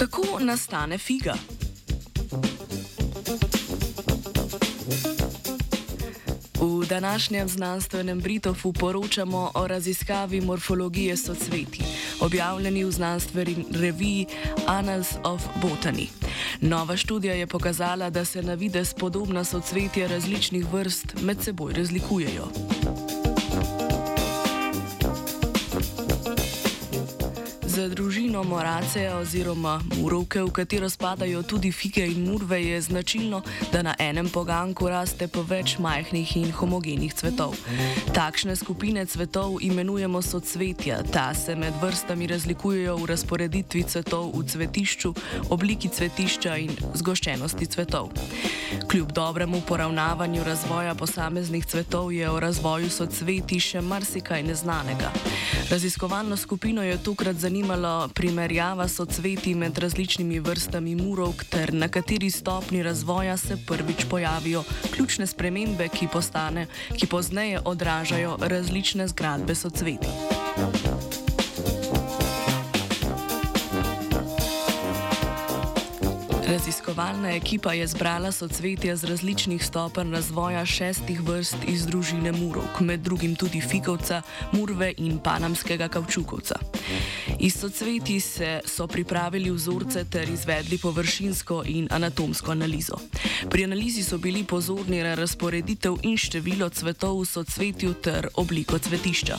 Kako nastane figa? V današnjem znanstvenem Britofu poročamo o raziskavi morfologije socveti, objavljeni v znanstveni reviji Annals of Botany. Nova študija je pokazala, da se na vides podobna socvetja različnih vrst med seboj razlikujejo. Za družino Moraceja oziroma Murovke, v katero spadajo tudi fige in murve, je značilno, da na enem poganku raste po več majhnih in homogenih cvetov. Takšne skupine cvetov imenujemo socvetja. Ta se med vrstami razlikujejo v razporeditvi cvetov v cvetišču, obliki cvetišča in zgoščenosti cvetov. Kljub dobremu poravnavanju razvoja posameznih cvetov je o razvoju socveti še marsikaj neznanega. Raziskovalno skupino je tokrat zanimalo primerjava socveti med različnimi vrstami murov, ter na kateri stopni razvoja se prvič pojavijo ključne spremembe, ki, postane, ki pozneje odražajo različne zgradbe socveti. Raziskovalna ekipa je zbrala socvetja z različnih stopenj razvoja šestih vrst iz družine Murok, med drugim tudi figovca, murve in panamskega kavčukovca. Iz socvetij se so pripravili vzorce ter izvedli površinsko in anatomsko analizo. Pri analizi so bili pozorni na razporeditev in število cvetov v socvetju ter obliko cvetišča.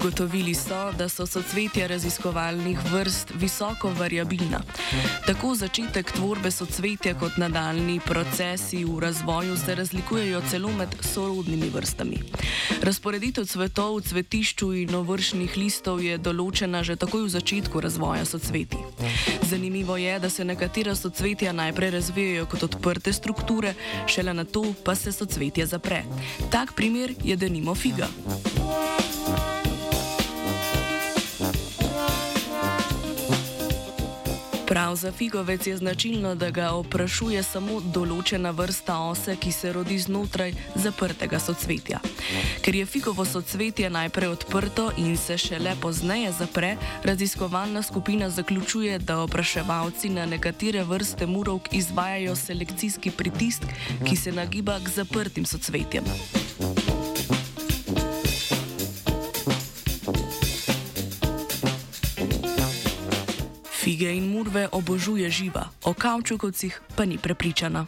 Ugotovili so, da so socvetja raziskovalnih vrst visoko variabilna. Tako začetek tvorbe socvetja kot nadaljni procesi v razvoju se razlikujejo celo med sorodnimi vrstami. Razporeditev cvetov v cvetišču in ovršnih listov je določena že takoj v začetku razvoja socvetij. Zanimivo je, da se nekatera socvetja najprej razvijajo kot odprte strukture, šele na to pa se socvetje zapre. Tak primer je denimo figa. Prav za figovec je značilno, da ga oprašuje samo določena vrsta ose, ki se rodi znotraj zaprtega socvetja. Ker je figovo socvetje najprej odprto in se šele pozneje zapre, raziskovalna skupina zaključuje, da opraševalci na nekatere vrste murovk izvajajo selekcijski pritisk, ki se nagiba k zaprtim socvetjem. Fige in murve obožuje živa, o kavčukovcih pa ni prepričana.